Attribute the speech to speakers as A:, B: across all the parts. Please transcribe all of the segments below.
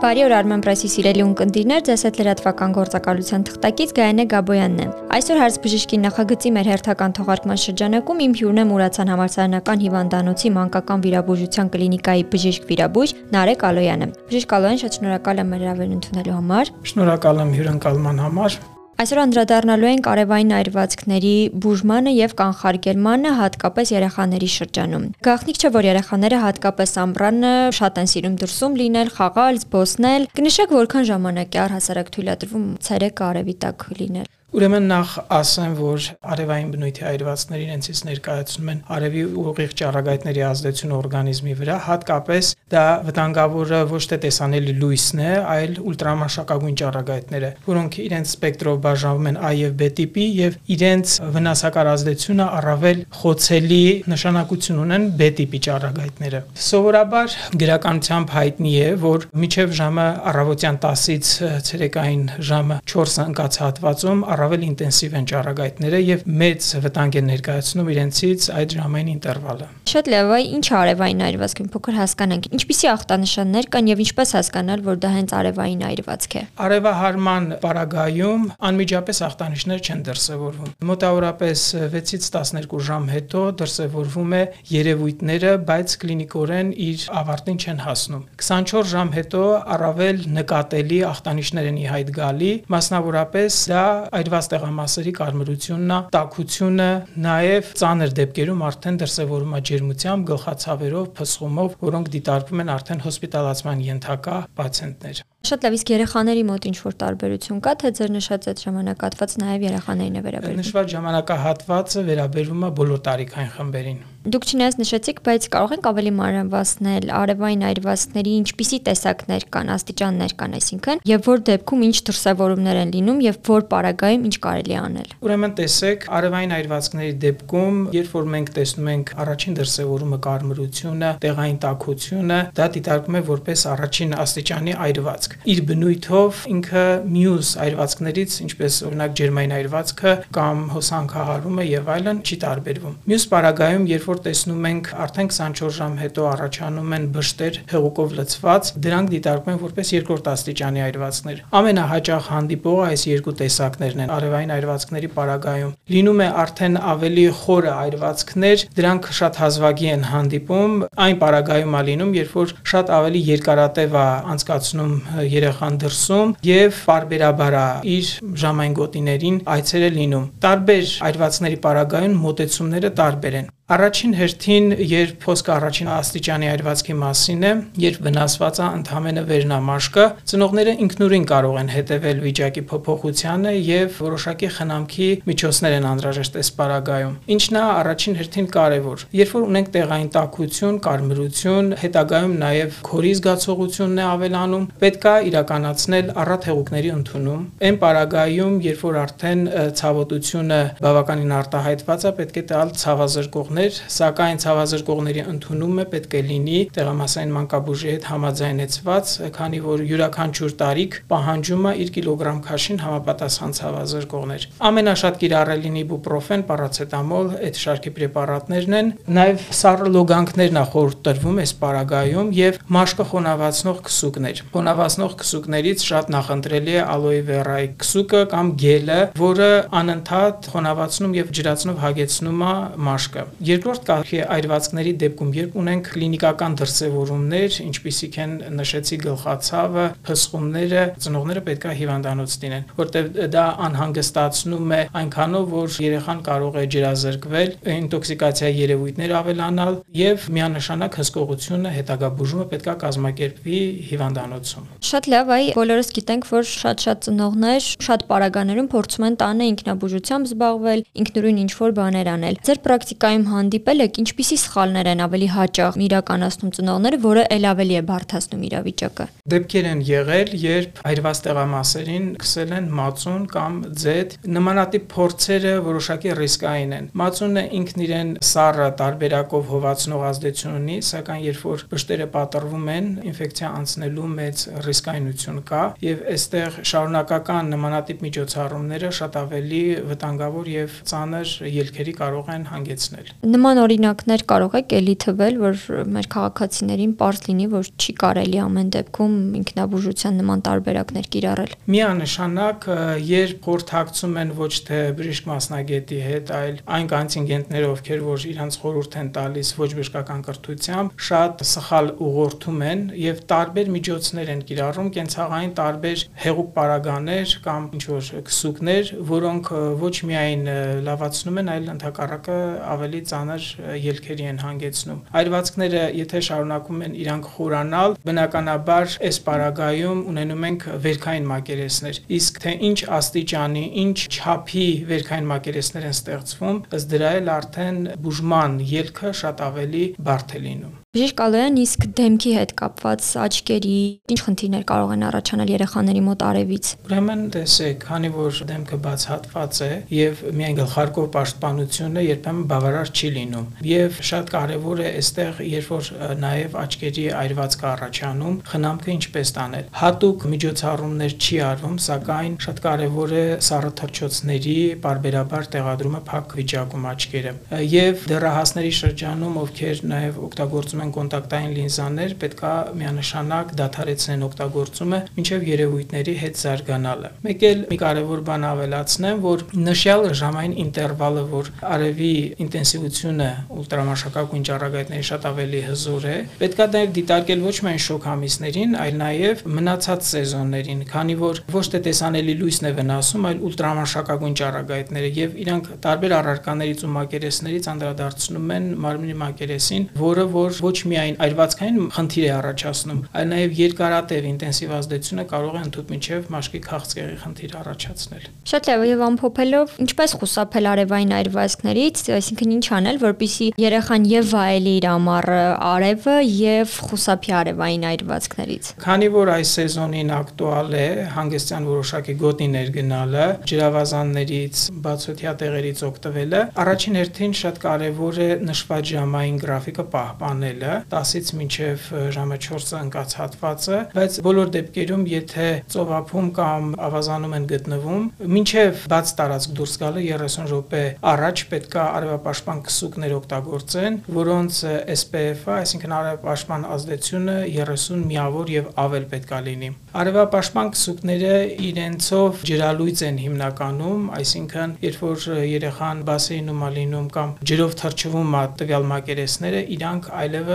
A: Բարի օր Armen Press-ի սիրելի ունկնդիրներ, ձեզ հետ լրատվական գործակալության թղթակից Գայանե Գաբոյանն է։ Այսօր հարց բժշկի նախագծի մեր հերթական թողարկման շրջանակում իմ հյուրն է Մուրացան համալսարանական հիվանդանոցի մանկական վիրաբուժության կլինիկայի բժիշկ-վիրաբույժ Նարեկ Ալոյանը։ Բժիշկ Ալոյան, շատ շնորհակալ եմ հրավերն ընդունելու համար։
B: Շնորհակալ եմ հյուրընկալման համար։
A: Այսօր անդրադառնալու ենք արևային այրվածքների բուժմանը եւ կանխարգելմանը հատկապես երեխաների շրջանում։ Գաղտնիք չէ, որ երեխաները հատկապես ամռանը շատ են սիրում դրսում լինել, խաղալ, զբոսնել։ Կնշեք որքան ժամանակ է առհասարակ թույլատրվում ցերեկը արևի տակ լինել։
B: Ուրեմն նախ ասեմ, որ արևային բնույթի այրվածքները իրենցից ներկայացնում են արևի ուղիղ ճառագայթների ազդեցությունը օրգանիզմի վրա, հատկապես դա վտանգավորը ոչ թե տեսանելի լույսն է, այլ ուլտրամաշակագույն ճառագայթները, որոնք իրենց սպեկտրով բաժանվում են A եւ B տիպի եւ իրենց վնասակար ազդեցությունը առավել խոցելի նշանակություն ունեն B տիպի ճառագայթները։ Սովորաբար գրականությամբ հայտնի է, որ միջև ժամը առավոտյան 10-ից ցերեկային ժամը 4 ընկած հատվածում առավել ինտենսիվ են ճառագայթները եւ մեծ վտանգ են ներկայացնում իրենցից այդ ժամային ինտերվալը։
A: Շատ լավ, այ ինչ արևային այրվածք է, փոքր հասկանանք։ Ինչպիսի ախտանշաններ կան եւ ինչպես հասկանալ, որ դա հենց արևային այրվածք է։
B: Արևահարման պարագայում անմիջապես ախտանիշներ չեն դրսևորվում։ Մոտավորապես 6-ից 12 ժամ հետո դրսևորվում է երևույթները, բայց կլինիկորեն իր ավարտին չեն հասնում։ 24 ժամ հետո առավել նկատելի ախտանիշներ են ի հայտ գալի, մասնավորապես դա այր այրված տեղամասերի կարմրությունն է, տաքությունը, նաև ծանր դեպքերում արդեն դրսևորում է ջերմությամբ, գլխացավերով, փսխումով, որոնք դիտարկվում են արդեն հոսպիտալացման ենթակա պացիենտներ։
A: Շատ լավ, իսկ երեխաների մոտ ինչ որ տարբերություն կա, թե ձեր նշած այդ ժամանակահատված նաև երեխաներին է վերաբերվում։
B: Նշված ժամանակահատվածը վերաբերվում է բոլոր տարիքային խմբերին։
A: Դուք չնայած նշեցիք, բայց կարող ենք ավելի մանրամասնել արևային այրվածքների ինչպիսի տեսակներ կան, աստիճաններ կան, այսինքն, եւ որ դեպքում ինչ դրսևորումներ են լինում եւ որ պարագայում ինչ կարելի անել։
B: Ուրեմն տեսեք, արևային այրվածքների դեպքում, երբ որ մենք տեսնում ենք առաջին դրսևորումը կարմրությունը, տեղային տաքությունը, դա դիտարկվում է որպես առաջին աստիճանի այրվածք այրվածք։ Իր բնույթով ինքը մյուս այրվածքներից, ինչպես օրինակ ջերմային այրվածքը կամ հոսանքահարումը եւ այլն, չի տարբերվում։ Մյուս պարագայում, երբ որ տեսնում ենք արդեն 24 ժամ հետո առաջանում են բշտեր հեղուկով լցված, դրանք դիտարկվում են որպես երկրորդ աստիճանի այրվածքներ։ Ամենահաճախ հանդիպողը այս երկու տեսակներն են արևային այրվածքների պարագայում։ Լինում է արդեն ավելի խորը այրվածքներ, դրանք շատ հազվագի են հանդիպում, այն պարագայում է լինում, երբ որ շատ ավելի երկարատև է անցկացնում երեխան դրսում եւ բարբերաբար իր ժամային գոտիներին այցեր է լինում։ Տարբեր այրվածքների պարագայում մոտեցումները տարբեր են։ Առաջին հերթին, երբ խոսքը առաջին աստիճանի այրվածքի մասին է, երբ վնասված է ընդհանրը վերնամաշկը, ծնողները ինքնուրույն կարող են հետևել վիճակի փոփոխությանը եւ որոշակի խնամքի միջոցներ են անհրաժեշտ այս պարագայում։ Ինչն է առաջին հերթին կարևոր։ Երբ որ ունենք տեղային տաքություն, կարմրություն, հետագայում նաեւ քորի զգացողությունն է ավելանում, պետք է իրականացնել առատ հեղուկների ընդունում։ Այն պարագայում, երբ որ արդեն ցավոտությունը բավականին արտահայտված է, պետք է տալ ցավազրկողներ ծրագրեր, սակայն ցավազրկողների ընդունումը պետք է լինի տեղամասային մանկաբուժի հետ համաձայնեցված, քանի որ յուրաքանչյուր տարիք պահանջում է իր կիլոգրամ քաշին համապատասխան ցավազրկողներ։ Ամենաշատ կիրառելին իբուպրոֆեն, պարացետամոլ, այդ շարքի պրեպարատներն են։ Նաև սառը լոգանքներն է խորհուրդ տրվում այս պարագայում եւ մաշկը խոնավացնող քսուկներ։ Խոնավացնող քսուկներից շատ նախընտրելի է ալոյ վերայի քսուկը կամ գելը, որը անընդհատ խոնավացնում եւ ջրացնով հագեցնում է մաշկը։ Երկրորդ կարգի այրվածքների դեպքում, երբ ունենք կլինիկական դրսևորումներ, ինչպիսիք են նշեցի գլխացավը, փսխումները, ծնողները պետք է հիվանդանոց դինեն, որտեղ դա անհանգստացնում է այնքանով, որ երեխան կարող է ջրազրկվել, ինտոքսիկացիայի երևույթներ ավելանալ եւ միանշանակ հսկողությունը հետագա բուժումը պետք է կազմակերպվի հիվանդանոցում։
A: Շատ լավ, այ բոլորս գիտենք, որ շատ-շատ ծնողներ շատ պարագաներում փորձում են տանը ինքնաբուժությամբ զբաղվել, ինքնուրույն ինչ-որ բաներ անել։ Ձեր պրակտիկայում հանդիպել եք, ինչպիսի սխալներ են ավելի հաճախ իրականացնում ծնողները, որը ել ավելի է բարթացնում իրավիճակը։
B: Դեպքեր են եղել, երբ այրված տեղամասերին քսել են մածուն կամ ձետ։ Նմանատիպ փորձերը որոշակի ռիսկային են։ Մածունը ինքն իրեն սառը տարբերակով հովացնող ազդեցություն ունի, սակայն երբ որ բշտերը պատռվում են, ինֆեկցիա անցնելու մեծ ռիսկայնություն կա եւ այստեղ շարունակական նմանատիպ միջոցառումները շատ ավելի վտանգավոր եւ ծանր ելքերի կարող են հանգեցնել։
A: Նման օրինակներ կարող է կելի թվել, որ մեր քաղաքացիներին པարզ լինի, որ չի կարելի ամեն դեպքում ինքնաբուժության նման տարբերակներ կիրառել։
B: Միանշանակ, երբ խորհրդակցում են ոչ թե բժիշկ մասնագետի հետ, այլ այն կոնտինգենտները, ովքեր որ իրանց խորհուրդ են տալիս ոչ բժշկական կրթությամբ, շատ սխալ ուղղորդում են եւ տարբեր միջոցներ են կիրառում կենցաղային տարբեր հեղուկ պարագաներ կամ ինչ որ քսուկներ, որոնք ոչ միայն լավացնում են, այլ ընդհակառակը ավելի ծանր ելքերի են հանգեցնում։ Այրվածքները, եթե շարունակում են իրանք խորանալ, բնականաբար այս պարագայում ունենում ենք վերքային մակերեսներ։ Իսկ թե ինչ աստիճանի, ինչ չափի վերքային մակերեսներ են ստեղծվում, ըստ դրա էլ արդեն բուժման ելքը շատ ավելի բարդ է լինում։
A: Բժիշկ Ալոյան, իսկ դեմքի հետ կապված աչքերի ինչ խնդիրներ կարող են առաջանալ երեխաների մոտ արևից։
B: Ուրեմն տեսեք, քանի որ դեմքը բացահատված է եւ միայն գլխարկով պաշտպանությունը երբեմն բավարար չի լինում։ Եվ շատ կարեւոր է այստեղ, երբ որ նաեւ աչքերի այրվածք առաջանում, խնամքը ինչպես տանել։ Հատուկ միջոցառումներ չի արվում, սակայն շատ կարեւոր է սառը թռչոցների բարբերաբար տեղադրումը փակ վիճակում աչքերը։ Եվ դեռահասների շրջանում, ովքեր նաեւ օգտագործում օգտագործում են կոնտակտային լինզաներ, պետքա միանշանակ դադարեցնեն օգտագործումը մինչև երևույթների հետ զարգանալը։ Մեկ էլ մի կարևոր բան ավելացնեմ, որ նշյալ ժամային ինտերվալը, որ արևի ինտենսիվությունը ուլտրամանշակագույն ճառագայթների շատ ավելի հզոր է, պետքա նաև դիտարկել ոչ միայն շոկ ամիսներին, այլ նաև մնացած սեզոններին, քանի որ ոչ թե տեսանելի լույսն է վնասում, այլ ուլտրամանշակագույն ճառագայթները եւ իրանք տարբեր առարկաներից ու մակերեսներից անդրադարձնում են մարմնի մակերեսին, որը որ ոչ միայն այրվածքային խնդիր է առաջացնում, այլ նաև երկարատև ինտենսիվ ազդեցությունը կարող է ընդհանուր մինչև մաշկի քաղցկեղի խնդիր առաջացնել։
A: Շատ լավ, եւ ամփոփելով, ինչպես խուսափել արևային այրվածքներից, այսինքն ինչ անել, որպիսի երեխան եւ վայելի իր ամառը արևը եւ խուսափի արևային այրվածքներից։
B: Քանի որ այս սեզոնին ակտուալ է հանգստյան որոշակի գոտիներ գնալը, ջրավազաններից, բացօթյա տեղերից օգտվելը, առաջին հերթին շատ կարեւոր է նշված ժամային գրաֆիկը պահպանել անելը 10-ից մինչև ժամը 4-ը ընկած հատվածը, բայց բոլոր դեպքերում, եթե ծովափում կամ ավազանում են գտնվում, մինչև բաց տարածք դուրս գալը 30 րոպե առաջ պետքա արևապաշտպան քսուկներ օգտագործեն, որոնց SPF-ը, այսինքն արևապաշտպան ազդեցությունը 30 միավոր եւ ավել պետքա լինի։ Արևապաշտպան քսուկները իրենցով ջրալույծ են հիմնականում, այսինքն երբ որ երեխան բասեինում ալինում կամ ջրով թրջվում է տվյալ մակերեսները, իրանք այլևս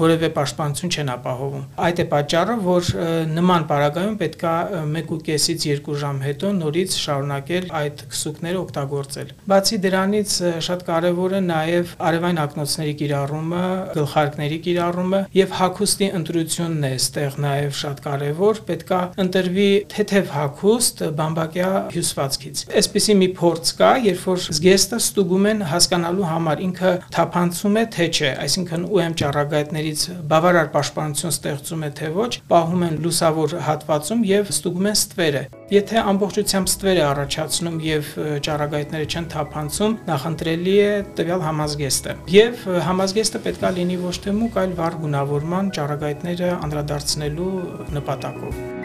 B: որևէ պաշտպանություն չեն ապահովում։ Այդ է պատճառը, որ նման պարագայում պետքա 1.5-ից 2 ժամ հետո նորից շարունակել այդ քսուկները օգտագործել։ Բացի դրանից շատ կարևոր է նաև արևային ակնոցների կիրառումը, գլխարկների կիրառումը եւ հագուստի ընտրությունն է այստեղ նաև շատ կարևոր, պետքա ընտրվի թեթև հագուստ բամբակյա հյուսվածքից։ Այսպիսի մի փորձ կա, երբ որ զգեստը ստուգում են հասկանալու համար ինքը թափանցում է թե չէ, այսինքն UM ճառագայթներից բավարար պաշտպանություն ստեղծում է թե ոչ, պահում են լուսավոր հատվածում եւ ստուգում են ստվերը։ Եթե ամբողջությամբ ստվեր է առաջացնում եւ ճառագայթները չեն թափանցում, նախընտրելի է տվյալ համազգեստը։ Եվ համազգեստը պետքա լինի ոչ թե մուկ, այլ վառ գունավորման ճառագայթները անդրադարձնելու նպատակով։